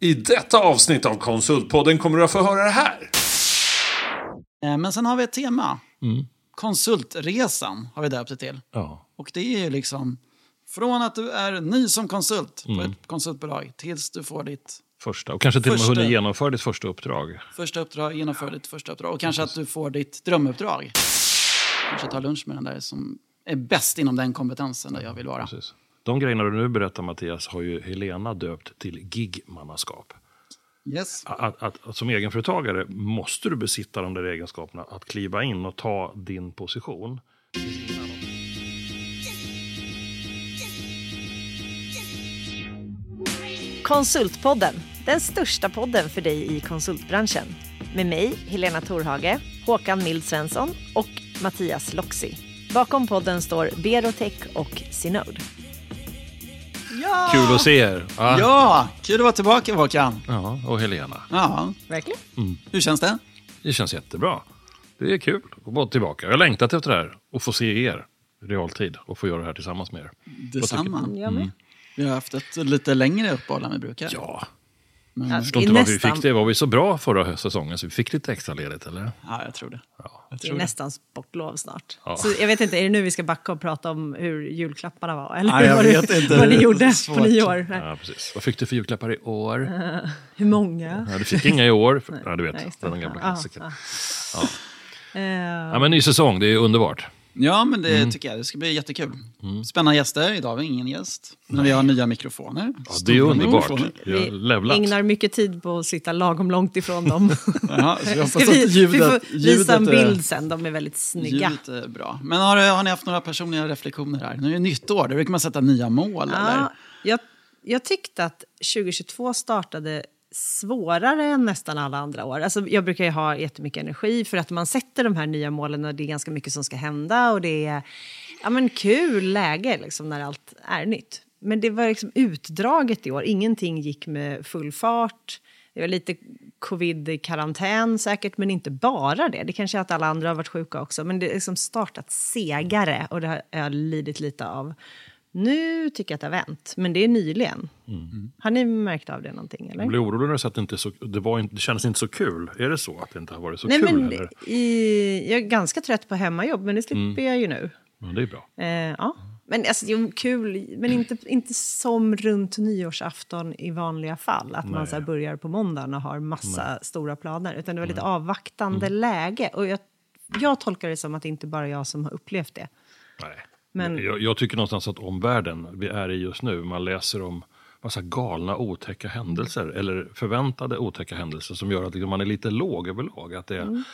I detta avsnitt av Konsultpodden kommer du att få höra det här. Eh, Men sen har vi ett tema. Mm. Konsultresan har vi döpt det till. Ja. Och det är ju liksom från att du är ny som konsult Mm. på ett konsultbolag tills du får ditt Första. Och kanske till och med Första. hunnit genomföra ditt första uppdrag. första uppdrag, genomför ditt första uppdrag och kanske att du får ditt drömuppdrag. Kanske ta lunch med den där som är bäst inom den kompetensen där jag vill vara. Precis. De grejerna du nu berättar Mattias har ju Helena döpt till gigmannaskap. Yes. Att, att, att som egenföretagare måste du besitta de där egenskaperna att kliva in och ta din position. Konsultpodden, den största podden för dig i konsultbranschen. Med mig, Helena Torhage, Håkan Mild Svensson och Mattias Loxi. Bakom podden står Berotech och Synode. Ja! Kul att se er! Ja. Ja, kul att vara tillbaka Håkan. ja, och Helena. Ja, Verkligen? hur känns det? Det känns jättebra. Det är kul att vara tillbaka. Jag har längtat efter det här och få se er i realtid och få göra det här tillsammans med er. Detsamma. Jag med. Vi har haft ett lite längre uppehåll än vi brukar. Ja, Men, Ja, ja. jag förstår inte varför vi nästan- fick det. Var vi så bra förra säsongen så vi fick lite extra ledigt eller? jag tror det. Jag Det är tror det. nästan sportlov snart. Ja. Så jag vet inte, är det nu vi ska backa och prata om hur julklapparna var? Eller Nej, jag vad, vet du, inte. vad ni gjorde Svårt. på nyår? Nej. Ja, precis. Vad fick du för julklappar i år? Hur många? Ja, du fick inga i år. För, ja, du vet, Nej, den gamla Ja, klassikern. ja. Ja. Eh, Ja, men ny säsong, det är underbart. Ja, men det Mm. tycker jag. Det ska bli jättekul. Spännande gäster. Idag har vi ingen gäst. Men vi har nya mikrofoner. Ja, det är underbart. mikrofoner. Vi ägnar mycket tid på att sitta lagom långt ifrån dem. Jaha, så jag hoppas att vi, ljudet, vi får visa en ljudet är- bild sen, de är väldigt snygga. Ljudet är bra. Men har, har ni haft några personliga reflektioner här? Nu är det nytt år, då brukar man sätta nya mål. eller? Ja, jag, jag tyckte att 2022 startade svårare än nästan alla andra år. Alltså, jag brukar ju ha jättemycket energi för att man sätter de här nya målen och det är ganska mycket som ska hända och det är ja, men kul läge liksom, när allt är nytt. Men det var liksom utdraget i år, ingenting gick med full fart. Det var lite covid-karantän säkert, men inte bara det. Det kanske är att alla andra har varit sjuka också. Men det har liksom startat segare och det har jag lidit lite av. Nu tycker jag att det har vänt, men det är nyligen. Har ni märkt av det någonting? Eller? Jag blev orolig när sa att det, inte så, det, var inte, det kändes inte så kul. Är det så att det inte har varit så Nej, kul? men i, jag är ganska trött på hemmajobb, men det slipper jag ju nu. Ja, det är bra. Eh, ja. Men alltså, jo, kul, men inte, inte som runt nyårsafton i vanliga fall. Att man så här börjar på måndagen och har massa stora planer. Utan det var lite avvaktande läge. Och jag, jag tolkar det som att det inte bara är jag som har upplevt det. Nej. Men- Jag, jag tycker någonstans att omvärlden vi är i just nu, man läser om massa galna otäcka händelser eller förväntade otäcka händelser som gör att liksom man är lite låg överlag. Att det är,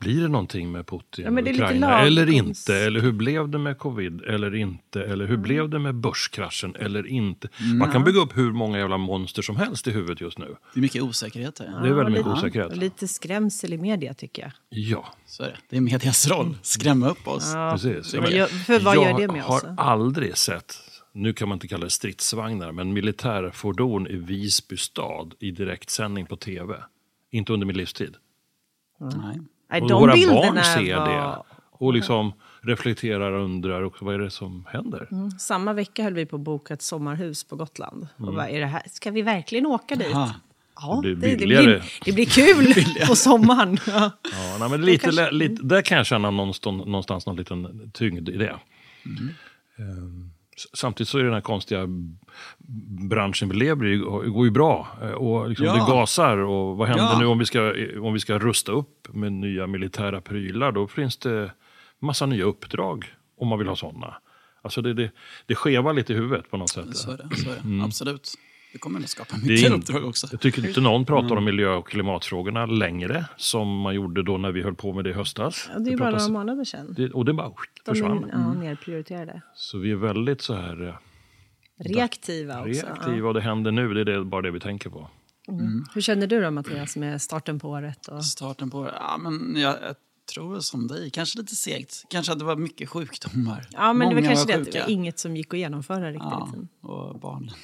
Blir det någonting med Putin Mm. Ja, men och det är lite Ukraina eller inte? Eller hur blev det med covid eller inte? Eller hur blev det med börskraschen eller inte? Man kan bygga upp hur många jävla monster som helst i huvudet just nu. Det är mycket osäkerhet här. Det är väldigt mycket lite, osäkerhet. och lite skrämsel i media tycker jag. Ja, Så är det. Det är medias roll. Skrämma upp oss. Ja. precis. Vad gör- för vad jag gör det med oss? har aldrig sett, nu kan man inte kalla det stridsvagnar, men militärfordon i Visby stad i direktsändning på tv. Inte under min livstid. Nej. Nej, Och de våra barn ser var... det och liksom reflekterar och undrar också, vad är det som händer. Samma vecka höll vi på att boka ett sommarhus på Gotland. Mm. Och bara, är det här, ska vi verkligen åka dit? Aha. Ja, Det det, blir det, billigare. blir, det blir kul på sommaren. Ja. Ja, nej, men lite, kanske- lite, där kan jag känna någonstans, någonstans någon liten tyngd i det. Ehm, s- Samtidigt så är den här konstiga branschen vi lever i går ju bra. Eh, Och liksom Ja. Det gasar. Och vad händer Ja. nu om vi, ska, om vi ska rusta upp med nya militära prylar? Då finns det massa nya uppdrag om man vill ha sådana. Alltså det, det, det skevar lite i huvudet på något sätt. Så är det. Så är det. Mm. Absolut. Det kommer att skapa Det är mycket in- uppdrag också. Jag tycker inte någon pratar Mm. om miljö och klimatfrågorna längre som man gjorde då när vi höll på med det i höstas. Ja, det är bara pratas- några månader sedan. det, och det bara De försvann. är ja, nerprioriterade. Så vi är väldigt så här eh, Reaktiva också. reaktiva och det händer nu. Det är det, bara det vi tänker på. Ja. Hur känner du då Mattias med starten på året? Och... Starten på Ja, men jag, jag tror som dig. Kanske lite segt. Kanske att det var mycket sjukdomar. Ja, men det var Många kanske det att det var inget som gick att genomföra riktigt. Ja, och barnen.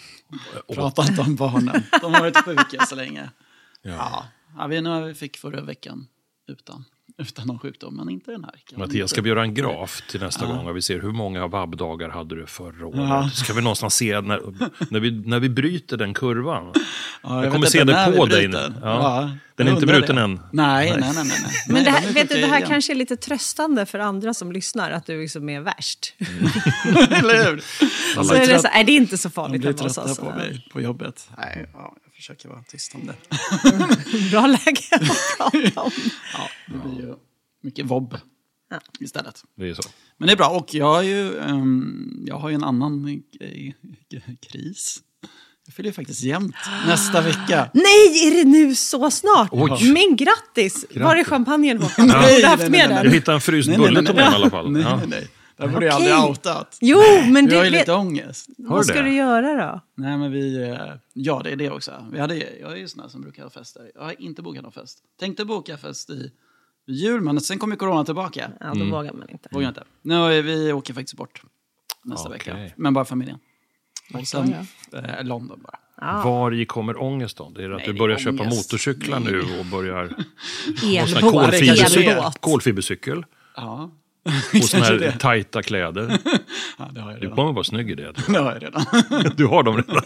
Prata inte om barnen. De har varit sjuka så länge. Ja. Ja, vi, nu fick förra veckan utan. Utan någon sjukdom, men inte den här. Kan Mattias, ska vi göra en graf till nästa gång och vi ser hur många vabbdagar hade du förra året? Ska vi någonstans se när, när, vi, när vi bryter den kurvan? Ja, jag kommer vet se det på dig nu. Ja. Den är jag inte bruten det. än. Nej, nej, nej. nej, nej. Men det de här, är vet du, det här kanske är lite tröstande för andra som lyssnar, att du liksom är värst. igen. Eller hur? Så är det, så, är det inte så De farligt blir hemma hos trötta oss. på mig på jobbet. Nej, ja, jag försöker vara tyst om det. Bra läge att prata om. Ja, det blir ju mycket vobb Ja. istället. Det är så. Men det är bra. Och jag har ju, ehm, jag har ju en annan kris. Jag fyller ju faktiskt jämnt nästa vecka. Nej, är det nu så snart? Oj. Men grattis! Var är champagnen Håkan? Du borde haft med nej. Jag den. hittade en fryst bulle till mig i alla fall. Nej, Ja. nej, nej. Det här borde jag aldrig outat. Jo, men Vi har ju lite ångest. Vad du ska det? du göra då? Nej, men vi... eh, Ja, det är det också. Vi hade, jag är ju sån här som brukar ha fester. Jag har inte bokat någon fest. Tänkte boka fest i jul, men sen kom ju corona tillbaka. Ja, då vågar man inte. Vågar inte. Nu, är vi åker faktiskt bort nästa Okej. vecka. Men bara familjen. Och sen eh, London bara. Ja. Var i kommer ångesten? Det är att Nej, du börjar köpa motorcyklar Nej. nu och börjar... Elbåt. kolfibercykel, Elbåt. kolfibercykel Ja, och såna här det. tajta kläder. ja det har jag Du redan. kommer vara snygg i det. Det har jag redan. Du har dem redan.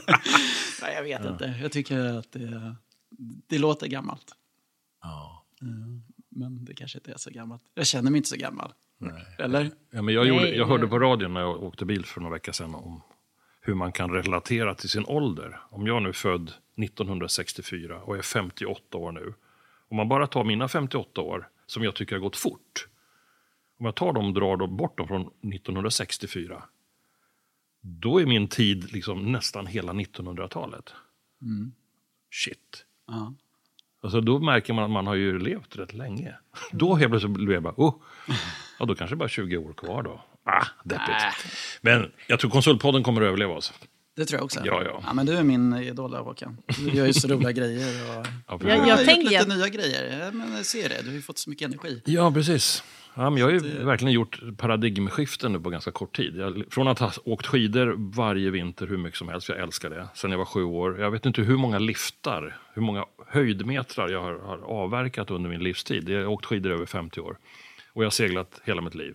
Nej, jag vet inte. Jag tycker att det, det låter gammalt. Mm, Men det kanske inte är så gammalt. Jag känner mig inte så gammal. Eller? Ja, men jag, gjorde, Nej, jag hörde nej. på radion när jag åkte bil för några veckor sedan om hur man kan relatera till sin ålder. Om jag nu är född 1964 och är 58 år nu. Om man bara tar mina 58 år, som jag tycker har gått fort. Om jag tar dem och drar dem bort dem från 1964. Då är min tid liksom nästan hela 1900-talet. Shit. Ja. Alltså då märker man att man har ju levt rätt länge. Då helt plötsligt blir jag bara, oh, ja, då kanske det bara är 20 år kvar då. Ah, deppigt. Äh. Men jag tror Konsultpodden kommer att överleva oss. Det tror jag också. Ja, ja. ja men du är min idol där, Håkan. Du gör ju så roliga grejer. Och... Ja, Jag-. Jag, jag har tänker- gjort lite jag- nya grejer. Men jag ser det. Du har ju fått så mycket energi. Ja, precis. Ja, men jag har ju verkligen gjort paradigmskiften nu på ganska kort tid. Jag, från att ha åkt skidor varje vinter hur mycket som helst, jag älskar det, sen jag var sju år. Jag vet inte hur många liftar, hur många höjdmetrar jag har, har avverkat under min livstid. Jag har åkt skidor över 50 år. Och jag har seglat hela mitt liv.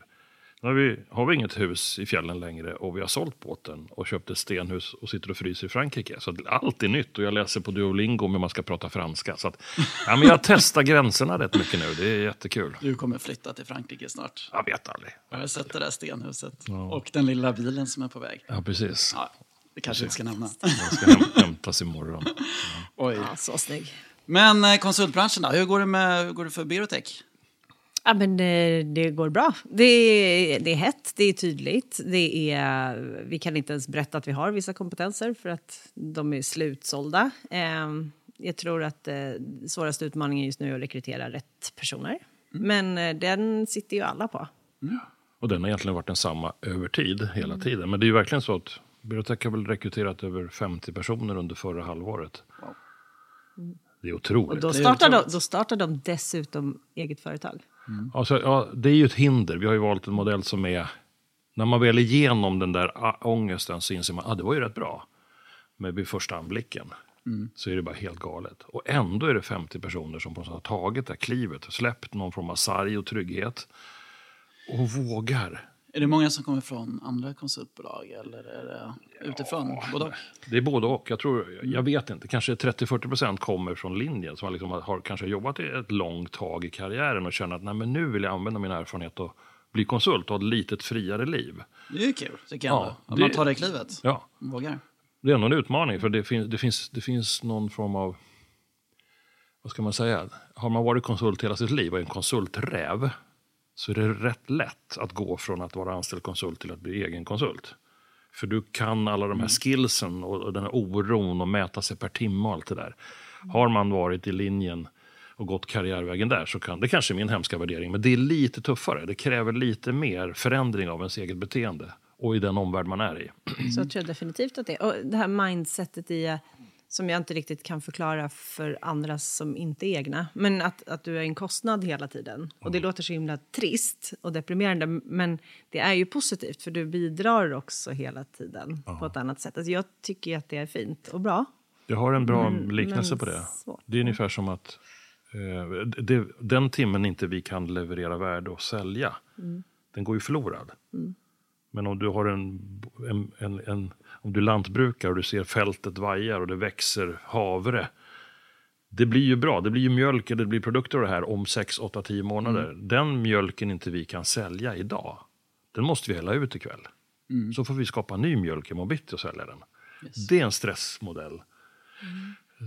Nu har vi, har vi inget hus i fjällen längre och vi har sålt båten och köpt ett stenhus och sitter och fryser i Frankrike. Så allt är nytt och jag läser på Duolingo hur man ska prata franska. Så att, ja, men jag testar gränserna rätt mycket nu, det är jättekul. Du kommer flytta till Frankrike snart. Jag vet aldrig. Jag har sett det där stenhuset. Och den lilla bilen som är på väg. Ja, precis. Ja, det kanske vi inte ska nämna. Den ska häm hämtas imorgon. Oj. Ja, så snygg. Men eh, konsultbranschen då? Hur går det, med, hur går det för Birotech? Ja, men det, det går bra. Det är, det är hett, det är tydligt. Det är, vi kan inte ens berätta att vi har vissa kompetenser för att de är slutsålda. Eh, jag tror att eh, svåraste utmaningen just nu är att rekrytera rätt personer. Men eh, den sitter ju alla på. Och den har egentligen varit densamma över tid, hela tiden. Men det är ju verkligen så att Birotech har väl rekryterat över 50 personer under förra halvåret. Det är Och otroligt. då Det är startar, de, otroligt. då startar de dessutom eget företag. Alltså, ja, det är ju ett hinder. Vi har ju valt en modell som är... När man väl är igenom den där ah, ångesten så inser man att ah, det var ju rätt bra. Men vid första anblicken så är det bara helt galet. Och ändå är det 50 personer som på något sätt har tagit det här klivet, släppt någon form av sarg och trygghet och vågar. Är det många som kommer från andra konsultbolag eller är det utifrån? Både och? Det är både och. Jag, tror, jag vet inte, kanske 30-40% kommer från linjen som har, liksom, har kanske jobbat ett långt tag i karriären och känner att Nej, men nu vill jag använda min erfarenhet och bli konsult och ha ett litet friare liv. Det är kul, tycker jag. Ja, det- man tar det klivet. Ja, Vågar. det är ändå en utmaning för det, fin, det, finns, det finns någon form av, vad ska man säga, har man varit konsult hela sitt liv och är en konsulträv så är det rätt lätt att gå från att vara anställd konsult till att bli egen konsult. För du kan alla de här skillsen och den här oron och mäta sig per timme och allt det där. Har man varit i linjen och gått karriärvägen där så kan det kanske är min hemska värdering, men det är lite tuffare. Det kräver lite mer förändring av ens eget beteende och i den omvärld man är i. Så jag tror definitivt att det Och det här mindsetet i, som jag inte riktigt kan förklara för andra som inte är egna. Men att, att du är en kostnad hela tiden. Och det låter så himla trist och deprimerande. Men det är ju positivt för du bidrar också hela tiden på ett annat sätt. Alltså jag tycker att det är fint och bra. Jag har en bra Men- liknelse men på det. svårt. Det är ungefär som att eh, det, den timmen inte vi kan leverera värde och sälja, den går ju förlorad. Men om du har en, en, en, en om du är lantbrukare och du ser fältet vajar och det växer havre. Det blir ju bra, det blir ju mjölk och det blir produkter av det här om 6, 8, 10 månader. Den mjölken inte vi kan sälja idag, den måste vi hälla ut ikväll. Så får vi skapa ny mjölk imorgon bitti och sälja den. Det är en stressmodell.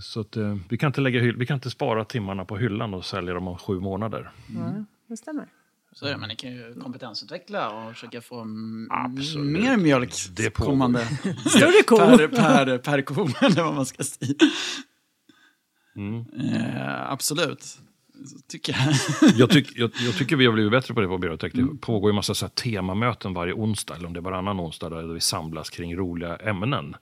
Så att, eh, vi, kan inte lägga, vi kan inte spara timmarna på hyllan och sälja dem om sju månader. Ja, det stämmer. Så är det, men ni kan ju kompetensutveckla och försöka få Absolut. mer mjölk Det kommande Större ko. per, per, per ko, eller vad man ska säga. Mm. Eh, absolut, tycker jag. Jag, tyck, jag, jag tycker vi har blivit bättre på det på Berotech. Det pågår ju massa så här temamöten varje onsdag, eller om det är varannan onsdag, där vi samlas kring roliga ämnen.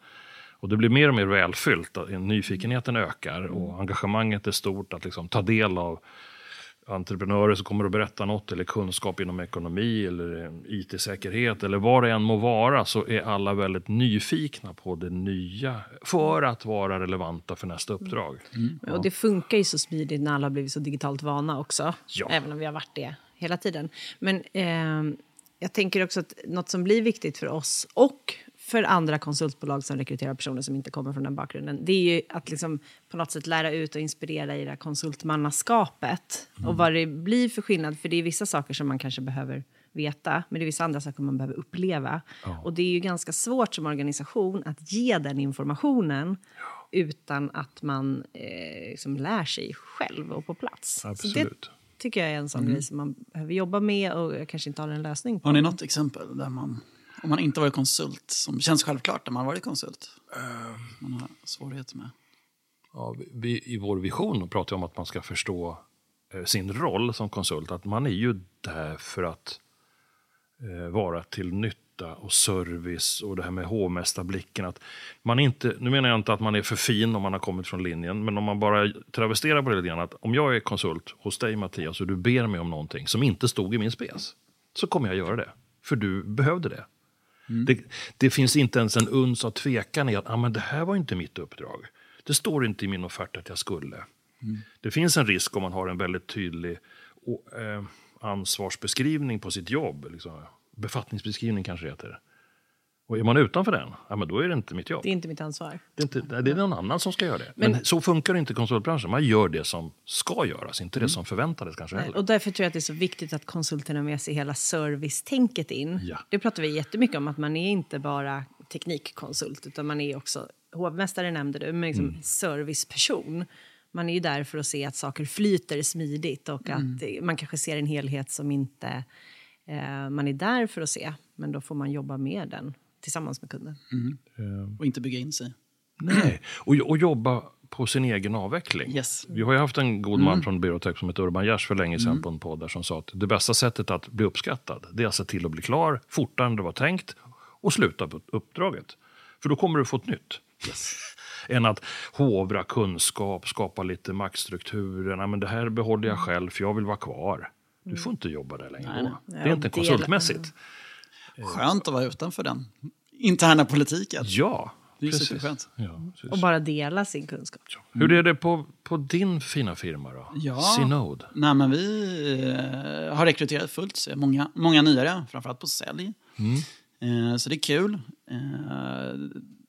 Och det blir mer och mer välfyllt. att Nyfikenheten ökar och engagemanget är stort att liksom ta del av entreprenörer som kommer att berätta något eller kunskap inom ekonomi eller IT-säkerhet eller vad det än må vara så är alla väldigt nyfikna på det nya för att vara relevanta för nästa uppdrag. Och det funkar ju så smidigt när alla har blivit så digitalt vana också. Ja. Även om vi har varit det hela tiden. Men eh, jag tänker också att något som blir viktigt för oss och för andra konsultbolag som rekryterar personer som inte kommer från den bakgrunden, det är ju att liksom på något sätt lära ut och inspirera i det här konsultmannaskapet. Och vad det blir för skillnad, för det är vissa saker som man kanske behöver veta, men det är vissa andra saker man behöver uppleva. Och det är ju ganska svårt som organisation att ge den informationen utan att man eh, liksom lär sig själv och på plats. Så det Absolut. tycker jag är en sån grej som man behöver jobba med och kanske inte har en lösning på. Har ni något exempel där man, om man inte varit konsult, som känns självklart när man varit konsult? Man har svårigheter med. Ja, vi, I vår vision pratar vi om att man ska förstå eh, sin roll som konsult. Att man är ju där för att eh, vara till nytta och service och det här med hovmästarblicken. Att man inte, nu menar jag inte att man är för fin om man har kommit från linjen, men om man bara travesterar på det lite grann. Att om jag är konsult hos dig Mattias och du ber mig om någonting som inte stod i min spes, så kommer jag göra det. För du behövde det. Det, det finns inte ens en uns av tvekan i att ah, men det här var inte mitt uppdrag. Det står inte i min offert att jag skulle. Det finns en risk om man har en väldigt tydlig och, eh, ansvarsbeskrivning på sitt jobb. Liksom. Befattningsbeskrivning kanske det heter. Och är man utanför den, ja, men då är det inte mitt jobb. Det är inte mitt ansvar. Det är, inte, det är någon annan som ska göra det. Men, Men- så funkar inte konsultbranschen. Man gör det som ska göras, inte det som förväntades kanske heller. Och därför tror jag att det är så viktigt att konsulterna har med sig hela servicetänket in. Ja. Det pratar vi jättemycket om, att man är inte bara teknikkonsult utan man är också, hovmästare nämnde du, men liksom serviceperson. Man är ju där för att se att saker flyter smidigt och att eh, man kanske ser en helhet som inte eh, man är där för att se. Men då får man jobba med den tillsammans med kunden. Och inte bygga in sig. Nej, och, och jobba på sin egen avveckling. Yes. Vi har ju haft en god man från Berotech som heter Urban Gers för länge sedan på en podd där som sa att det bästa sättet att bli uppskattad det är att se till att bli klar fortare än det var tänkt och sluta på uppdraget. För då kommer du få ett nytt. än att hovra kunskap, skapa lite maktstrukturer. Nej, men det här behåller jag själv för jag vill vara kvar. Du får inte jobba där längre då. Det är inte konsultmässigt. Skönt att vara utanför den interna politiken. Ja, Det är precis. superskönt. Ja, precis. Och bara dela sin kunskap. Hur är det på, på din fina firma då? Ja. Synode? Nej, men vi eh, har rekryterat fullt, så många, många nyare, framförallt på sälj. Eh, så det är kul. Eh,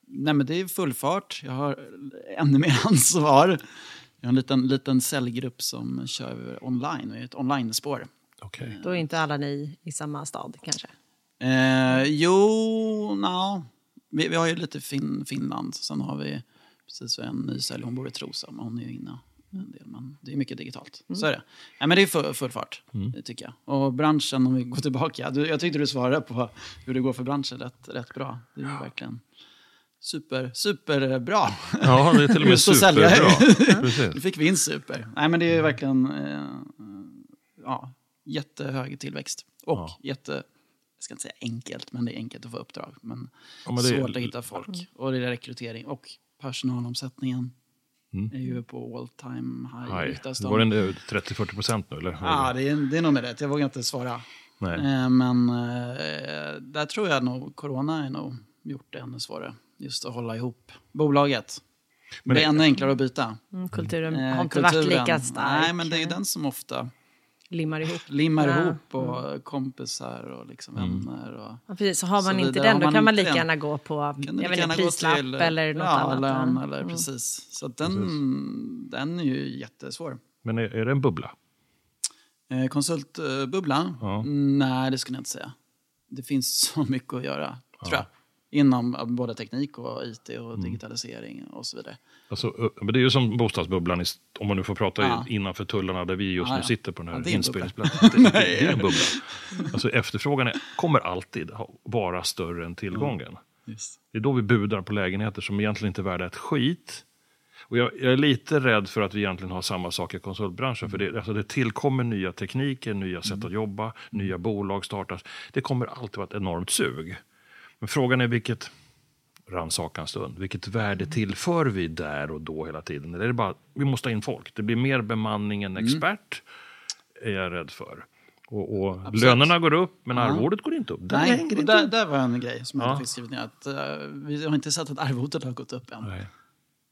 nej, men det är full fart. Jag har ännu mer ansvar. Jag har en liten, liten säljgrupp som kör online, ett online-spår. Okej. Då är inte alla ni i samma stad kanske. Eh, jo, no. vi, vi har ju lite fin, Finland. Sen har vi precis en ny säljare, hon bor i Trosa, men hon är ju inne en del. Men det är mycket digitalt. Så är det. Nej, men det är full, full fart, det tycker jag. Och branschen, om vi går tillbaka. Du, jag tyckte du svarade på hur det går för branschen rätt, rätt bra. Det är ju verkligen super, superbra. Ja, det är till och med superbra. Nu fick vi in super. Nej, men det är verkligen eh, ja, jättehög tillväxt. Och Ja. jätte, jag ska inte säga enkelt, men det är enkelt att få uppdrag. Men, Ja, men det är- svårt att hitta folk. Och det är rekrytering. Och personalomsättningen är ju på all time high. Det de. var den där 30-40 procent nu eller? Ja, det är, det är nog med rätt. Jag vågar inte svara. Nej. Eh, men eh, där tror jag nog corona är nog gjort det ännu svårare. Just att hålla ihop bolaget. det blir ännu enklare att byta. Mm, kulturen Eh, har inte varit lika stark. Nej, men det är ju den som ofta Limmar ihop. limmar Ja. ihop och kompisar och liksom Mm. vänner. Och, Ja, precis, så har Så man inte vidare. den, då man kan man lika gärna gå på kan jag vet prislapp till, eller något ja, annat. lön Ja. eller Mm. precis. Så den, den är ju jättesvår. Men är, är det en bubbla? Eh, konsultbubbla? Ja. Nej, det skulle jag inte säga. Det finns så mycket att göra, tror jag. Inom både teknik och IT och Mm. digitalisering och så vidare. Alltså, men det är ju som bostadsbubblan, om man nu får prata Ja. innanför tullarna där vi just Ja, nu ja. sitter på den Ja, här en inspelningsplatsen. Det, det, är en bubbla. Alltså, efterfrågan är, kommer alltid vara större än tillgången. Just. Det är då vi budar på lägenheter som egentligen inte är värda ett skit. Och jag, jag är lite rädd för att vi egentligen har samma sak i konsultbranschen. För det, alltså det tillkommer nya tekniker, nya sätt att jobba, nya bolag startas. Det kommer alltid vara ett enormt sug. Men frågan är vilket, rannsakans stund, vilket värde tillför vi där och då hela tiden? Eller är det bara, vi måste ha in folk. Det blir mer bemanning än expert, är jag rädd för. Och, och lönerna går upp, men Ja. arvodet går inte upp. Det Nej, inte där, där var en grej som Ja. jag fick skrivit ner. Att, eh, vi har inte sett att arvodet har gått upp än. Nej.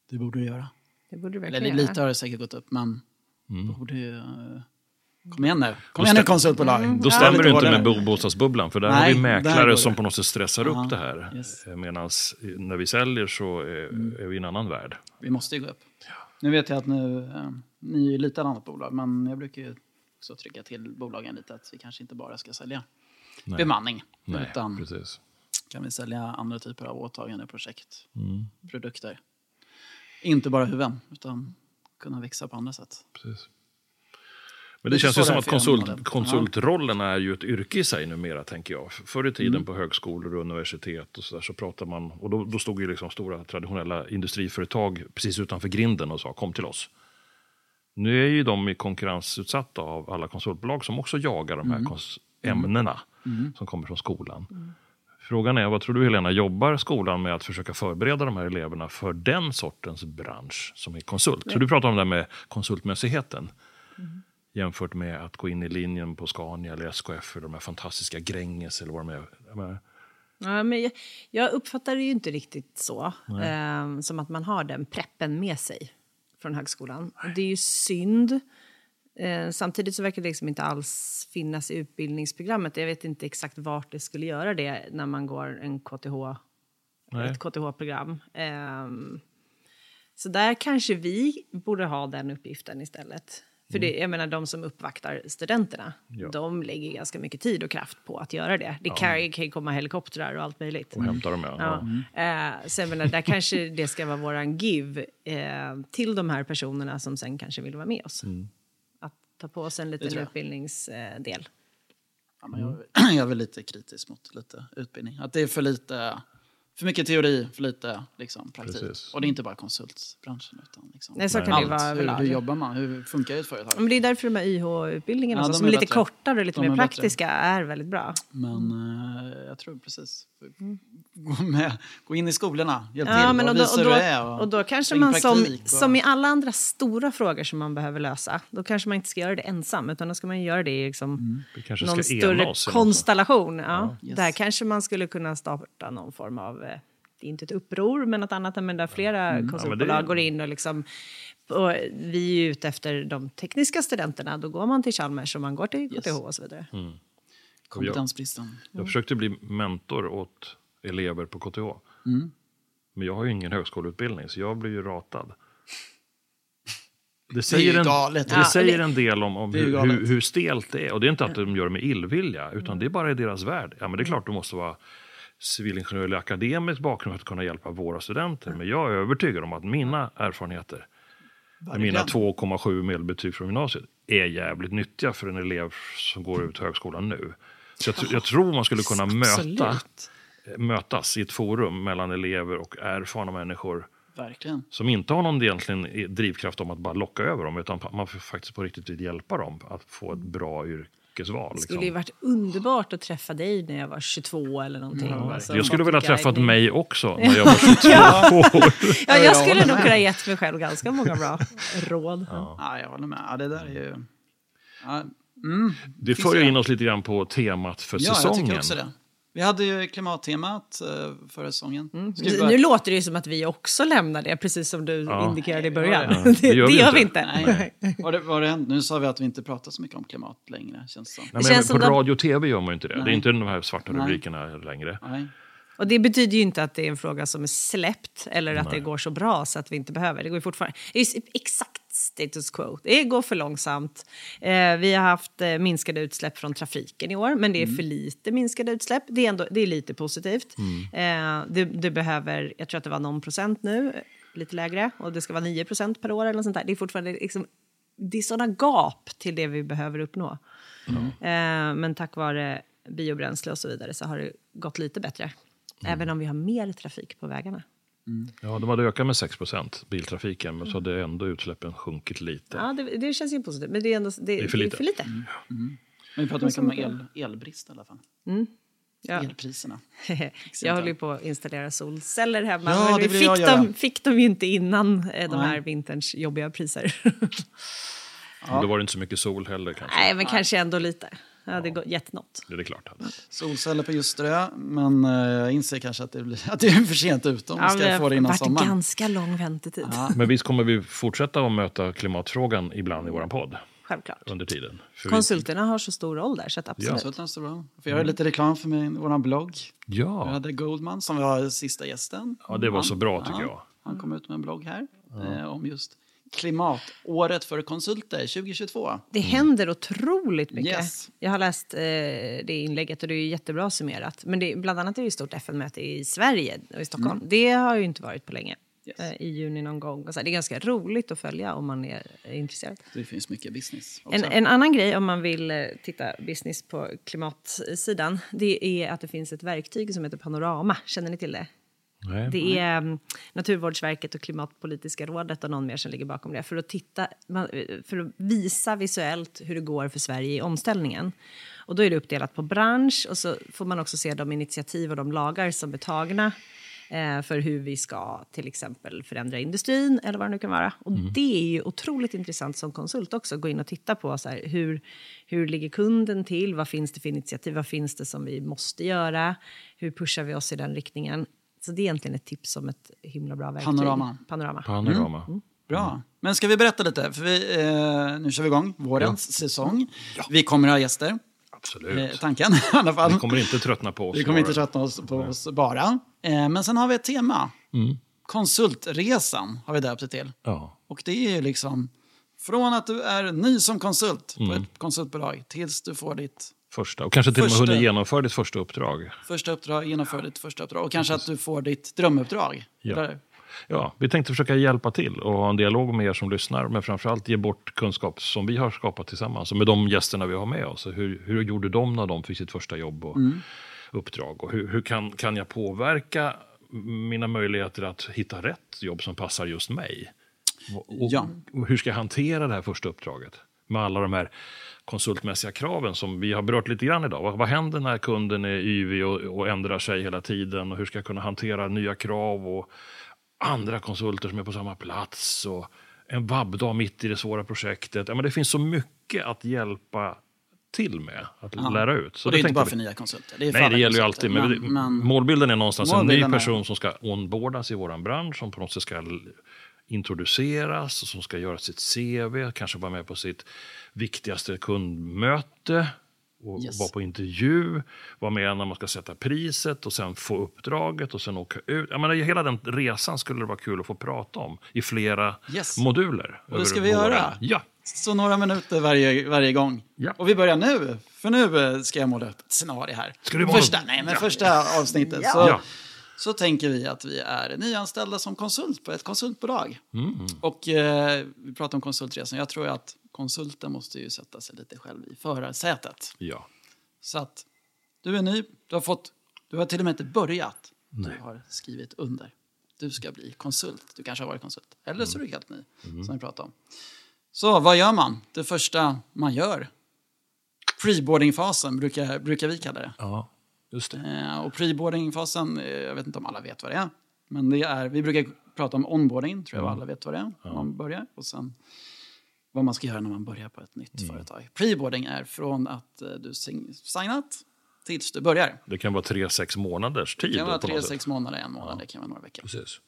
Det borde det göra. Det borde Eller verkligen lite göra. har det säkert gått upp, men Mm. borde ju... eh, Kom igen nu. Kom igen nu konsultbolag. Mm. Då Ja, stämmer lite det inte med bo- bostadsbubblan, för där Nej, har vi mäklare som på något sätt stressar Ja, upp det här. yes. Medan när vi säljer så är, Mm. är vi i en annan värld. Vi måste ju gå upp. Nu vet jag att nu, eh, ni är ju lite annat bolag, men jag brukar ju också trycka till bolagen lite att vi kanske inte bara ska sälja Nej. bemanning, Nej, utan precis. kan vi sälja andra typer av åtagande, projekt, Mm, produkter. Inte bara huvuden, utan kunna växa på andra sätt. precis. Men det Lite känns ju som att konsult, konsultrollen är ju ett yrke i sig numera, tänker jag. Förr i tiden Mm. på högskolor och universitet och så, där, så pratade man, och då, då stod ju liksom stora traditionella industriföretag precis utanför grinden och sa kom till oss. Nu är ju de i konkurrensutsatta av alla konsultbolag som också jagar de här Mm. ämnena som kommer från skolan. Frågan är, vad tror du Helena, jobbar skolan med att försöka förbereda de här eleverna för den sortens bransch som är konsult? Så du pratar om det här med konsultmässigheten jämfört med att gå in i linjen på Scania eller SKF eller de här fantastiska Gränges eller vad de är. Ja, men jag, jag uppfattar det ju inte riktigt så. Ehm, som att man har den preppen med sig från högskolan. Och det är ju synd. Eh, samtidigt så verkar det liksom inte alls finnas i utbildningsprogrammet. Jag vet inte exakt vart det skulle göra det när man går en KTH, Nej. ett KTH-program. Ehm, så där kanske vi borde ha den uppgiften istället. För det, jag menar, de som uppvaktar studenterna, Ja. de lägger ganska mycket tid och kraft på att göra det. Det kan, kan ju komma helikoptrar och allt möjligt. och hämta dem. Ja. Ja. Eh, så jag menar, där kanske det ska vara våran give eh, till de här personerna som sen kanske vill vara med oss. Att ta på oss en liten utbildningsdel. Ja, men jag, jag är väl lite kritisk mot lite utbildning. Att det är för lite, för mycket teori, för lite liksom, praktik. Precis. Och det är inte bara konsultbranschen. Utan liksom, Nej, så kan det allt. vara hur, hur jobbar man? Hur funkar ett företag? Men det är därför de här YH-utbildningarna Ja, som är lite bättre. kortare och lite De mer är bättre. praktiska är väldigt bra. Men eh, jag tror precis, gå, med, gå in i skolorna, hjälp Ja, till men och och, då, och, då, det är. Och, och då kanske man som, som i alla andra stora frågor som man behöver lösa, då kanske man inte ska göra det ensam, utan då ska man göra det i liksom Vi kanske någon större konstellation. Ja. Yes. Där kanske man skulle kunna starta någon form av, det inte ett uppror, men något annat, men där flera Mm. Ja, konsultbolag det- går in och liksom och vi är ute efter de tekniska studenterna, då går man till Chalmers och man går till KTH och så vidare. Mm. kompetensbristen. Jag försökte bli mentor åt elever på KTH. Mm. Men jag har ju ingen högskoleutbildning, så jag blir ju ratad. Det Det är säger, ju en, det Ja, säger det- en del om, om Det är hur, hur, hur stelt det är. Och det är inte att de gör det med illvilja, utan det är bara i deras värld. Ja, men det är klart du måste vara civilingenjör eller akademisk bakgrund för att kunna hjälpa våra studenter. Men jag är övertygad om att mina erfarenheter, med mina Verkligen. 2,7 medelbetyg från gymnasiet, är jävligt nyttiga för en elev som går ut högskolan nu. Så jag, jag tror man skulle kunna möta, mötas i ett forum mellan elever och erfarna människor Verkligen. som inte har någon egentligen drivkraft om att bara locka över dem, utan man får faktiskt på riktigt vill hjälpa dem att få ett bra yrkesval. Det skulle ju Liksom. varit underbart att träffa dig när jag var 22 eller någonting. Alltså, Jag skulle vilja träffat mig också när jag var 22 år. Ja, jag jag skulle nog kunna gett mig själv ganska många bra råd. Ja, jag håller med. Ja, det där är ju... Ja, mm. Det för ju in oss lite grann på temat för ja jag säsongen. tycker också det. Vi hade ju klimattemat eh, förra säsongen. Nu, bara- nu låter det ju som att vi också lämnar det, precis som du Ja. indikerade i Nej, början. ja, ja. det, Det gör det vi gör inte. vi inte. Nej. Vad det, det? Nu sa vi att vi inte pratar så mycket om klimat längre, känns det som. Nej, men känns på som de- radio och tv gör man ju inte det. Det är Nej. inte de här svarta Nej. rubrikerna längre. Nej. Och det betyder ju inte att det är en fråga som är släppt eller att det går så bra så att vi inte behöver. Det går ju fortfarande. Det är ju exakt status quo. Det går för långsamt. Eh, vi har haft eh, minskade utsläpp från trafiken i år, men det är för lite minskade utsläpp. Det är, ändå, det är lite positivt. Eh, det, det behöver, jag tror att det var någon procent nu, eh, lite lägre, och det ska vara 9 procent per år eller något sånt där. Det är fortfarande liksom, det är sådana gap till det vi behöver uppnå. Eh, men tack vare biobränsle och så vidare så har det gått lite bättre. Även om vi har mer trafik på vägarna. Ja, de hade ökat med 6% biltrafiken, men så hade ändå utsläppen sjunkit lite. Ja, det, det känns ju positivt, men det är, ändå, det, är för lite. Det är för lite. Men vi pratar mycket om el, elbrist i alla fall. Ja. Elpriserna. jag håller ju på att installera solceller hemma, Ja, men det vi fick, jag dem, fick dem ju inte innan eh, de här vinterns jobbiga priser. Men Då var det inte så mycket sol heller kanske. Nej, men kanske ändå lite. Jag hade ja. gett något. Det är klart. Solceller på Ljusterö, men eh, jag inser kanske att det, blir, att det är för sent ute om vi ska det få det innan varit sommaren. ganska lång väntetid. Men visst kommer vi fortsätta att möta klimatfrågan ibland i vår podd Självklart. under tiden. För vi- Konsulterna har så stor roll där, så att absolut. Så det är så bra. Får jag göra lite reklam för min, vår blogg? Vi Ja, hade Goldman som var sista gästen. ja, det var så bra tycker Ja, jag. Han kom ut med en blogg här eh, om just klimatåret för konsulter 2022. Det händer otroligt mycket. Yes. Jag har läst eh, det inlägget och det är jättebra summerat. Men det, bland annat är det ett stort FN-möte i Sverige och i Stockholm. Det har ju inte varit på länge. Yes. Eh, I juni någon gång. Och så här, det är ganska roligt att följa om man är intresserad. Det finns mycket business. En, en annan grej om man vill eh, titta business på klimatsidan det är att det finns ett verktyg som heter Panorama. Känner ni till det? Nej. Det är um, Naturvårdsverket och Klimatpolitiska rådet och någon mer som ligger bakom det för att, titta, för att visa visuellt hur det går för Sverige i omställningen. Och då är det uppdelat på bransch och så får man också se de initiativ och de lagar som är tagna eh, för hur vi ska till exempel förändra industrin eller vad det nu kan vara. Och det är ju otroligt intressant som konsult också, gå in och titta på så här, hur, hur ligger kunden till, vad finns det för initiativ, vad finns det som vi måste göra, hur pushar vi oss i den riktningen. Så det är egentligen ett tips om ett himla bra verktyg. Panorama. Panorama. Panorama. Bra. Men ska vi berätta lite? För vi, eh, nu kör vi igång vårens säsong. Vi kommer ha gäster, Absolut. eh, tanken i alla fall. Vi kommer inte tröttna på oss. Vi kommer inte bara. tröttna oss på oss bara. Eh, men sen har vi ett tema. Mm. Konsultresan har vi döpt det till. Ja. Och det är ju liksom från att du är ny som konsult Mm. på ett konsultbolag tills du får ditt Första. Och kanske till och med Första. hunnit genomföra ditt första uppdrag. första uppdrag, genomför ditt första uppdrag och kanske att du får ditt drömuppdrag. Ja. Ja, vi tänkte försöka hjälpa till och ha en dialog med er som lyssnar, men framförallt ge bort kunskap som vi har skapat tillsammans och med de gästerna vi har med oss. Hur, hur gjorde de när de fick sitt första jobb och uppdrag? Och hur, hur kan, kan jag påverka mina möjligheter att hitta rätt jobb som passar just mig? Och, Ja. och hur ska jag hantera det här första uppdraget? Med alla de här konsultmässiga kraven som vi har berört lite grann idag. Vad, vad händer när kunden är yvig och, och ändrar sig hela tiden? Och hur ska jag kunna hantera nya krav och andra konsulter som är på samma plats? Och en vabbdag mitt i det svåra projektet. Ja, men det finns så mycket att hjälpa till med, att lära ut. Så och det är inte bara vi- för nya konsulter. Det Nej, det gäller ju alltid. Men, Men, målbilden är någonstans en ny Målbilden är- person som ska onboardas i vår bransch, som på något sätt ska introduceras, och som ska göra sitt CV, kanske vara med på sitt viktigaste kundmöte, och Yes. vara på intervju, vara med när man ska sätta priset och sen få uppdraget och sen åka ut. Jag menar, hela den resan skulle det vara kul att få prata om i flera Yes. moduler. Och det ska vi våren. göra. Ja. Så några minuter varje, varje gång. Ja. Och vi börjar nu, för nu ska jag måla upp ett scenario här. Ska du måla första, nej, men Ja. första avsnittet. Så. Så tänker vi att vi är nyanställda som konsult på ett konsultbolag. Mm. Och eh, vi pratar om konsultresan. Jag tror att konsulten måste ju sätta sig lite själv i förarsätet. ja. Så att du är ny, du har fått, du har till och med inte börjat. Du har skrivit under. Du ska bli konsult. Du kanske har varit konsult. Eller så är du helt ny, som vi pratade om. Så vad gör man? Det första man gör. Preboardingfasen brukar, brukar vi kalla det. ja, just det. Eh, och preboardingfasen, eh, jag vet inte om alla vet vad det är. Men det är, vi brukar prata om onboarding, tror jag alla vet vad det är. När man börjar. Och sen vad man ska göra när man börjar på ett nytt företag. Preboarding är från att eh, du signat tills du börjar. Det kan vara tre, sex månaders tid. Det kan vara tre, sex månader, en månad, det kan vara några veckor. Precis.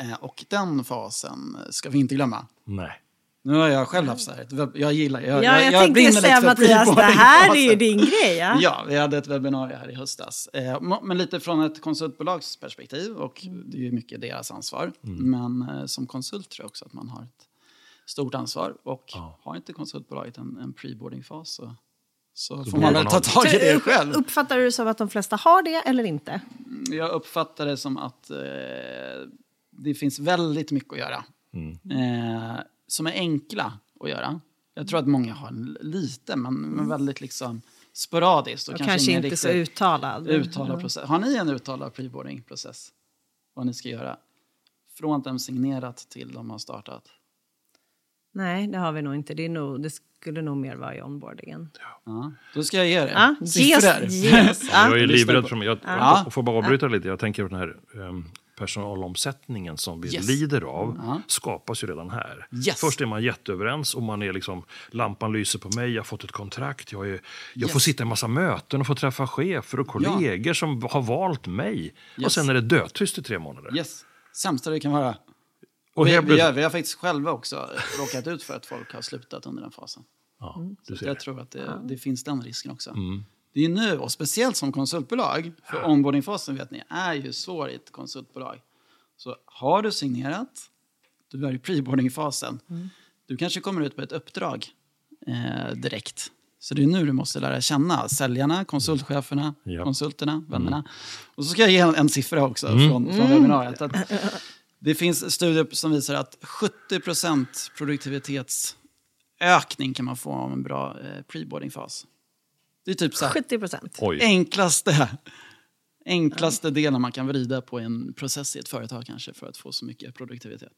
Eh, och den fasen ska vi inte glömma. Nej. Nu har jag själv haft så här, jag gillar, jag, Ja, jag, tänkte brinner ju lite säga för Mattias, det här är ju din grej. Ja? Ja, vi hade ett webbinarium här i höstas. Eh, men lite från ett konsultbolags perspektiv och det är ju mycket deras ansvar. Men eh, som konsult tror jag också att man har ett stort ansvar. Och har inte konsultbolaget en, en preboardingfas så, så får borde man väl ta tag i det Upp- själv. Uppfattar du det som att de flesta har det eller inte? Jag uppfattar det som att eh, det finns väldigt mycket att göra. Eh, som är enkla att göra. Jag tror att många har en lite, men, men väldigt liksom sporadiskt. Och Och kanske, ingen inte så uttalad. uttalad process. Har ni en uttalad preboarding-process? Vad ni ska göra? Från att de signerat till de har startat? Nej, det har vi nog inte. Det, är nog, det skulle nog mer vara i onboardingen. Ja. Då ska jag ge er Ja, oss- siffror. oss. Ja. Jag är livrädd för mig. Jag, Ja. jag får bara avbryta lite. Jag tänker på den här um, personalomsättningen som vi Yes. lider av skapas ju redan här. Yes. Först är man jätteöverens och man är liksom, lampan lyser på mig, jag har fått ett kontrakt, jag, är, jag får Yes. sitta i massa möten och få träffa chefer och kollegor som har valt mig. Och sen är det dödtyst i tre månader. Yes. Sämsta det kan vara. Och vi, vi, har, vi har faktiskt själva också råkat ut för att folk har slutat under den fasen. Ja, ser. jag tror att det, det finns den risken också. Mm. Det är nu, och speciellt som konsultbolag, för onboardingfasen vet ni, är ju svår i ett konsultbolag. Så har du signerat, du är i preboardingfasen, Mm. du kanske kommer ut på ett uppdrag eh, direkt. Så det är nu du måste lära känna säljarna, konsultcheferna. Mm. konsulterna, vännerna. Och så ska jag ge en, en siffra också från, från webbinariet. Att det finns studier som visar att 70% produktivitetsökning kan man få av en bra eh, preboardingfas. Det är typ så här, 70 procent. Enklaste, enklaste delen man kan vrida på en process i ett företag kanske för att få så mycket produktivitet.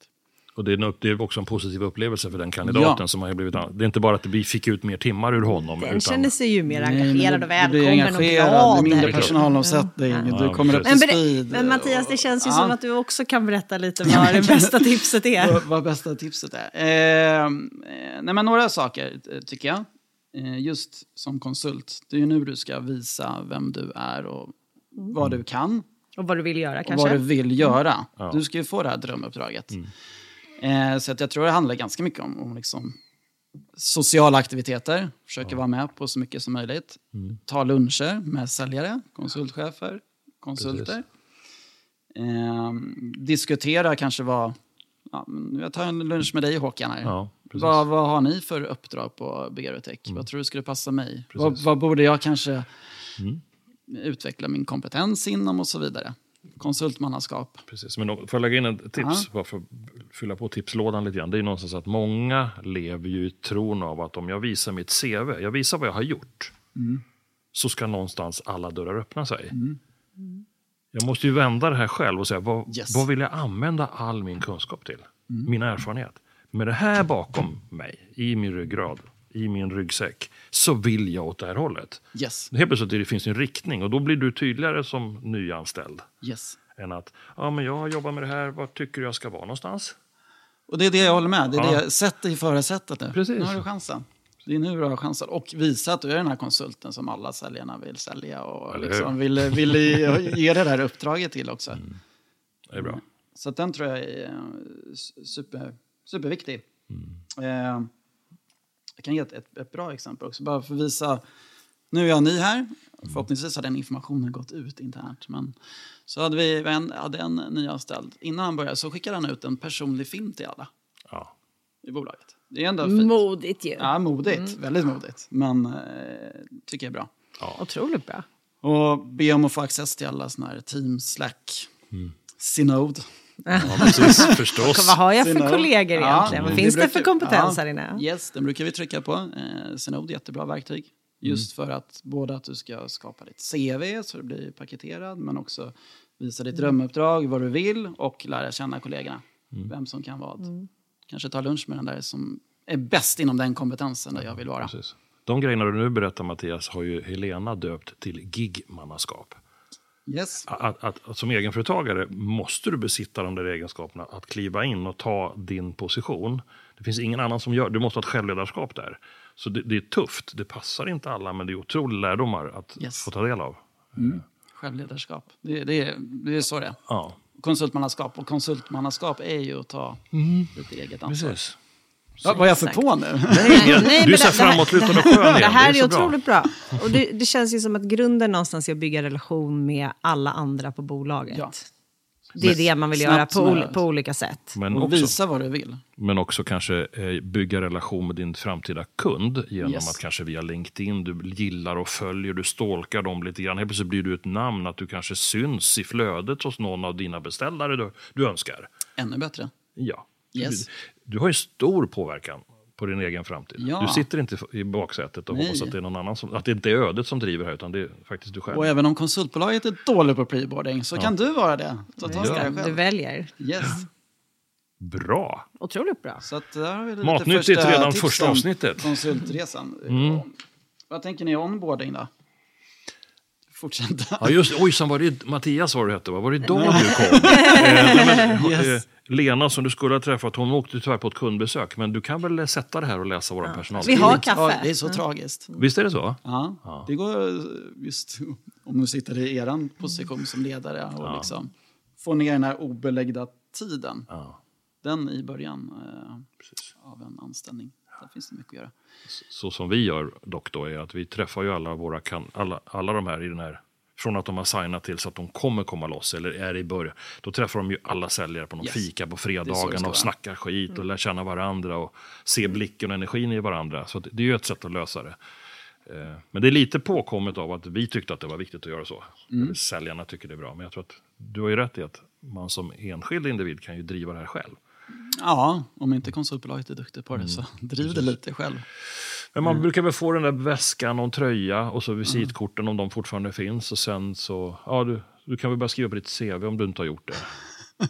och det är, en- det är också en positiv upplevelse för den kandidaten Ja. som har blivit... Det är inte bara att vi fick ut mer timmar ur honom. Den utan, känner sig ju mer engagerad det- och välkommen och glad. Det är mindre personalomsättning, Ja, du kommer upp till Men, speed. men Mattias, det känns ju Ja. som att du också kan berätta lite vad det bästa tipset är. vad, vad bästa tipset är. Eh, eh, nej, men några saker eh, tycker jag. Eh, just som konsult, det är ju nu du ska visa vem du är och vad du kan Och vad du vill göra och kanske. vad du vill göra. Ja. Du ska ju få det här drömuppdraget. Eh, så att jag tror det handlar ganska mycket om, om liksom sociala aktiviteter. Försöker vara med på så mycket som möjligt. Ta luncher med säljare, konsultchefer, konsulter. Eh, diskutera kanske vad... Ja, jag tar en lunch med dig Håkan här. Ja, precis. vad, vad har ni för uppdrag på Begarotech? Vad tror du skulle passa mig? Vad, vad borde jag kanske utveckla min kompetens inom och så vidare? Konsultmannaskap. Precis, men då får jag lägga in ett tips, bara för att fylla på tipslådan lite grann. Det är ju någonstans att många lever ju i tron av att om jag visar mitt CV, jag visar vad jag har gjort, så ska någonstans alla dörrar öppna sig. Jag måste ju vända det här själv och säga, vad, Yes. vad vill jag använda all min kunskap till? Min erfarenhet. Med det här bakom mig, i min ryggrad, i min ryggsäck, så vill jag åt det här hållet. Yes. Helt plötsligt det finns en riktning och då blir du tydligare som nyanställd yes. än att ja, men jag har jobbat med det här, var tycker du jag ska vara någonstans? Och det är det jag håller med. Det är Ja. det, sätt dig i förarsätet nu. Precis. Nu har du chansen. Det är nu du har chansen. Och visa att du är den här konsulten som alla säljarna vill sälja och liksom? Mm. vill, vill ge det där uppdraget till också. Det är bra. Så den tror jag är eh, super, superviktig. Mm. Eh, jag kan ge ett, ett, ett bra exempel också, bara för att visa. Nu är jag ny här. Förhoppningsvis har den informationen gått ut internt. Men så hade vi en, hade en nyanställd. Innan han började så skickade han ut en personlig film till alla Ja. i bolaget. Det är ändå fint. Modigt ju. Ja, modigt. Mm. Väldigt modigt. Men eh, tycker jag är bra. Otroligt bra. Och be om att få access till alla såna här Team, Slack, Synode. Ja, precis, förstås. Vad har jag för Synode. kollegor Ja, egentligen? Vad det finns det brukar- för kompetens ja, här inne? Yes, den brukar vi trycka på. Eh, Synode är jättebra verktyg. Just för att både att du ska skapa ditt CV så det blir paketerad men också visa ditt drömuppdrag, vad du vill och lära känna kollegorna. Vem som kan vad. Kanske ta lunch med den där som är bäst inom den kompetensen där jag vill vara. Precis. De grejerna du nu berättar Mattias har ju Helena döpt till gigmannaskap. Yes. Att, att, att som egenföretagare måste du besitta de där egenskaperna att kliva in och ta din position. Det finns ingen annan som gör Du måste ha ett självledarskap där. Så det, det är tufft. Det passar inte alla, men det är otroliga lärdomar att Yes. få ta del av. Självledarskap. Det, det, är- det är så det är. Ja, Konsultmannaskap. Och konsultmannaskap är ju att ta lite eget ansvar. precis. Ja, vad är jag för på nu? Nej, du är men så det- det framåtlutad och skön. Det här är, så bra. otroligt bra. Och det, det känns ju som att grunden någonstans är att bygga relation med alla andra på bolaget. Ja. Det är det man vill göra på, ol- på olika sätt. Men Och också, visa vad du vill. men också kanske eh, bygga relation med din framtida kund genom Yes. att kanske via LinkedIn, du gillar och följer, du stalkar dem lite grann. Helt plötsligt blir du ett namn, att du kanske syns i flödet hos någon av dina beställare du, du önskar. Ännu bättre. Ja. Yes. Du, har ju stor påverkan på din egen framtid. Ja. Du sitter inte i baksätet och Nej. hoppas att det är någon annan som, att det inte är ödet som driver här, utan det är faktiskt du själv. Och även om konsultbolaget är dåligt på preboarding så kan du vara det. Ta tag i Ja. Du väljer. Yes. Bra! Otroligt bra. Så att där har vi lite Matnyttigt första redan första avsnittet. Konsultresan. Vad tänker ni om onboarding då? Fortsätta. Ja, just Ojsan, var det Mattias var det hette, va? Var det idag du kom? eh, men, Yes. eh, Lena som du skulle ha träffat, hon åkte tyvärr på ett kundbesök. Men du kan väl sätta det här och läsa vår personal. Vi har Ja, kaffe. det är så tragiskt. Visst är det så? Ja, det går just om du sitter i er position som ledare och liksom få ner den här obelagda tiden. Ja. Den i början eh, av en anställning. Där finns det mycket att göra. Så som vi gör dock då är att vi träffar ju alla våra kan, alla, alla de här i den här från att de har signat till så att de kommer komma loss eller är i början. Då träffar de ju alla säljare på någon Yes. fika på ska och snackar skit och lär känna varandra och se blicken och energin i varandra. Så det är ju ett sätt att lösa det. Eh, Men det är lite påkommet av att vi tyckte att det var viktigt att göra så. Mm. Säljarna tycker det är bra. Men jag tror att du har ju rätt i att man som enskild individ kan ju driva det här själv. Ja, om inte konsultbolaget är duktigt på det så driv det lite själv. Men Mm. man brukar väl få den där väskan och en tröja och så visitkorten om de fortfarande finns. Och sen så, ja du, du kan väl bara skriva på ditt CV om du inte har gjort det.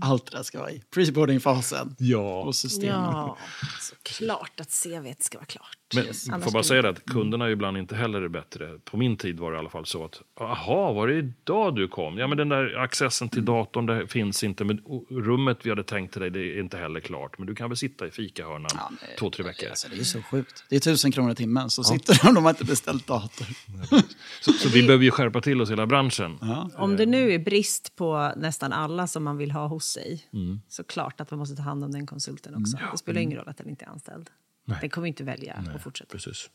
Allt det där ska vara i preboarding-fasen. Ja. Och systemet. Ja, såklart att CV ska vara klart. Men Yes. får bara säga det att kunderna är ibland inte heller är bättre. På min tid var det i alla fall så att, jaha, var det idag du kom? Ja, men den där accessen till datorn det finns inte, men rummet vi hade tänkt till dig det är inte heller klart. Men du kan väl sitta i fikahörnan Ja, men- två, tre veckor. Alltså, det är så sjukt. Det är tusen kronor i timmen, så sitter de och de har inte beställt dator. Så, så vi behöver ju skärpa till oss hela branschen. Ja. Om det nu är brist på nästan alla som man vill ha hos sig Mm. så klart att man måste ta hand om den konsulten också. Det spelar ingen roll att den inte är anställd. Den kommer inte välja att fortsätta. Precis.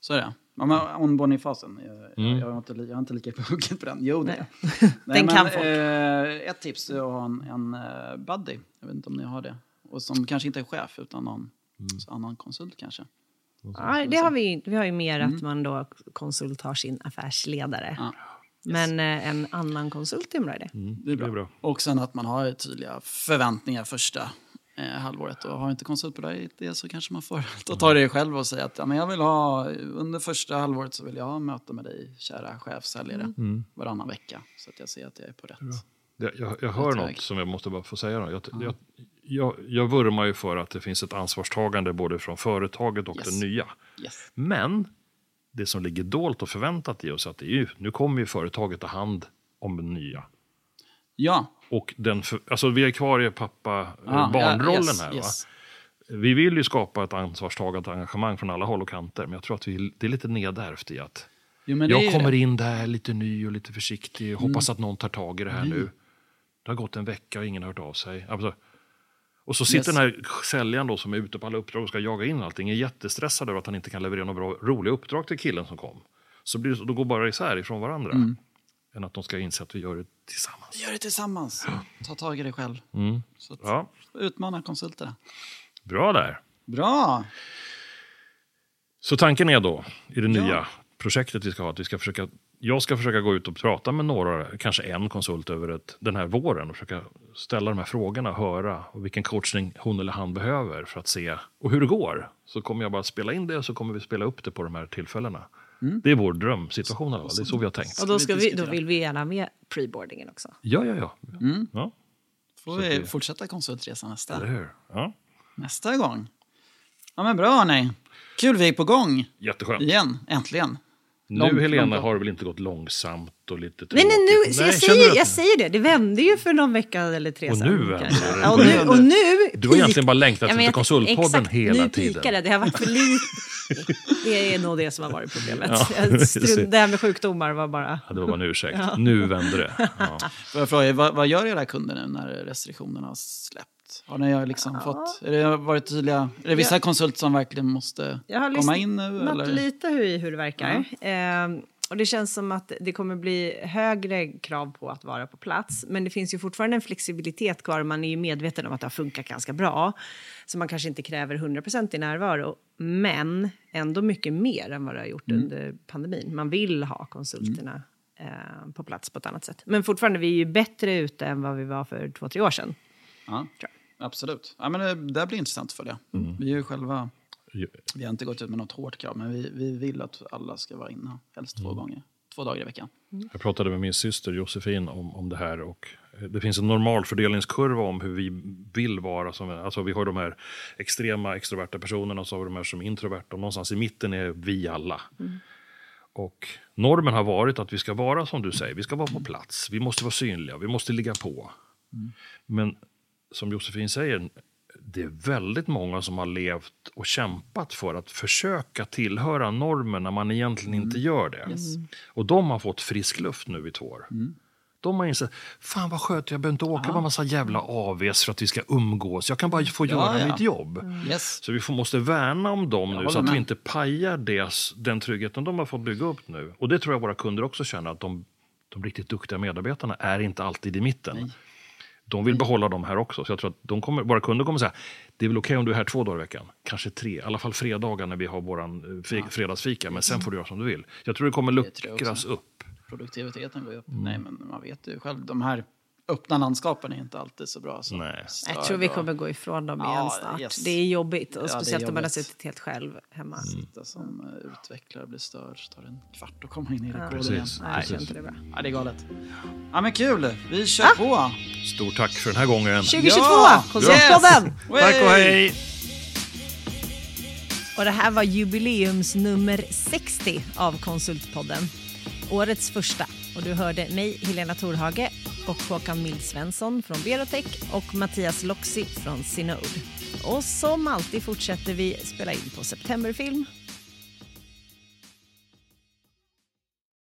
Så är det. Ja, men onboarding-fasen, jag, Mm. jag, jag, har inte, jag har inte lika på hugget på den. Jo, det. Den kan folk. Eh, ett tips är att ha en, en eh, buddy. Jag vet inte om ni har det. Och som kanske inte är chef, utan någon så annan konsult kanske. Ja, det har vi, vi har ju mer att man då konsult har sin affärsledare. Ja. Men eh, en annan konsult är en bra idé. Det är bra. Det är bra. Och sen att man har tydliga förväntningar första eh, halvåret. Och har inte konsultbolaget det så kanske man får ta tag i det själv och säga att ja, men jag vill ha, under första halvåret så vill jag ha möte med dig, kära chefsäljare, varannan vecka. Så att jag ser att jag är på rätt. Jag, jag, jag hör något som jag måste bara få säga. Då. Jag, jag, jag, jag vurmar ju för att det finns ett ansvarstagande både från företaget och Yes. det nya. Yes. Men det som ligger dolt och förväntat i oss att det är ju, nu kommer ju företaget ta hand om det nya. Ja. Och den för, alltså vi är kvar i Ah, pappa-barnrollen ja, yes, här. yes. Vi vill ju skapa ett ansvarstagande engagemang från alla håll och kanter. Men jag tror att vi, det är lite nedärvt i att Jo, jag kommer det. Mm. in där lite ny och lite försiktig. Hoppas att någon tar tag i det här nu. Det har gått en vecka och ingen har hört av sig. Alltså, och så sitter Yes. den här säljaren då som är ute på alla uppdrag och ska jaga in allting. Är jättestressad över att han inte kan leverera några bra, roliga uppdrag till killen som kom. Så blir det, då går bara isär ifrån varandra. Mm. Än att de ska inse att vi gör det tillsammans. Gör det tillsammans. Ta tag i det själv. Så att, Ja, Utmana konsulterna. bra där. Bra! Så tanken är då, i det nya projektet vi ska ha, att vi ska försöka, jag ska försöka gå ut och prata med några, kanske en konsult över ett, den här våren och försöka ställa de här frågorna, höra och vilken coachning hon eller han behöver för att se och hur det går. Så kommer jag bara spela in det och så kommer vi spela upp det på de här tillfällena. Det är vår drömsituation fall, det är så vi har tänkt. Och då, ska vi då vill vi gärna med preboardingen också. Ja, ja, ja. ja Får vi fortsätta konsultresan nästa? Ja. nästa gång. Ja men bra hörni. Kul vi är på gång Jätteskönt. igen, äntligen. Nu Långt, Helena långt. har det väl inte gått långsamt och lite Nej, nej, nu, tråkigt? så jag, säger, jag säger det, det vände ju för någon vecka eller tre Och sedan. nu vänder det. Ja, och, nu, och nu... Du har egentligen bara längtat efter Konsultpodden exakt, hela nu tiden. pikar det. Det har varit för lite. Det är nog det som har varit problemet. Ja, Jag det här med sjukdomar var bara... Ja, det var bara en ursäkt. Nu vänder det. Ja. Får jag fråga, er, vad, vad gör era kunder nu när restriktionerna har släppt? Har ni liksom fått, är det varit tydliga, är det vissa konsulter som verkligen måste Jag har komma lyssnat in nu? Eller? lite hur, i hur det verkar. Ehm, och det känns som att det kommer bli högre krav på att vara på plats. Men det finns ju fortfarande en flexibilitet kvar. Man är ju medveten om att det har funkat ganska bra. Så man kanske inte kräver 100% i närvaro. Men ändå mycket mer än vad det har gjort Mm. under pandemin. Man vill ha konsulterna eh, på plats på ett annat sätt. Men fortfarande, vi är ju bättre ute än vad vi var för två, tre år sedan. Ja, absolut. Ja, men det, det blir intressant att följa. Mm. Vi är ju själva, vi har inte gått ut med något hårt krav, men vi, vi vill att alla ska vara inne, helst Mm. två gånger, två dagar i veckan. Jag pratade med min syster Josefin om, om det här och eh, det finns en normal fördelningskurva om hur vi vill vara. Som, alltså vi har de här extrema extroverta personerna och så har vi de här som är introverta och någonstans i mitten är vi alla. Och normen har varit att vi ska vara som du säger, vi ska vara på plats, vi måste vara synliga, vi måste ligga på. Men som Josefin säger, det är väldigt många som har levt och kämpat för att försöka tillhöra normen när man egentligen inte gör det. Och de har fått frisk luft nu i två år. De har insett, fan vad skönt, jag behöver inte åka på en massa jävla AVs för att vi ska umgås. Jag kan bara få göra ja. mitt jobb. Yes. Så vi får, måste värna om dem nu håller så att med. vi inte pajar des, den tryggheten de har fått bygga upp nu. Och det tror jag våra kunder också känner att de, de riktigt duktiga medarbetarna är inte alltid i mitten. De vill behålla dem här också. Så jag tror att de kommer, våra kunder kommer säga det är väl okej om du är här två dagar i veckan. Kanske tre, i alla fall fredagar när vi har vår fredagsfika. Men sen får du göra som du vill. Jag tror det kommer luckras upp. Produktiviteten går upp. Mm. Nej, men man vet ju själv, de här öppna landskapen är inte alltid så bra. Så Nej. Jag tror vi kommer gå ifrån dem Ja, igen snart. yes. Det är jobbigt, och Ja, speciellt om man har suttit helt själv hemma. Sitta som eh, utvecklare blir störd, så tar det en kvart att komma in i rekoden Precis. igen. Nej, jag inte det bra. Ja, det är galet. Ja, men kul! Vi kör på! Stort tack för den här gången. 2022, Ja! Konsultpodden! Yes! Tack och hej! Och det här var jubileumsnummer 60 av Konsultpodden. Årets första. Och du hörde mig, Helena Torhage och Håkan Mild Svensson från Berotech och Mattias Loxi från Synode. Och som alltid fortsätter vi spela in på Septemberfilm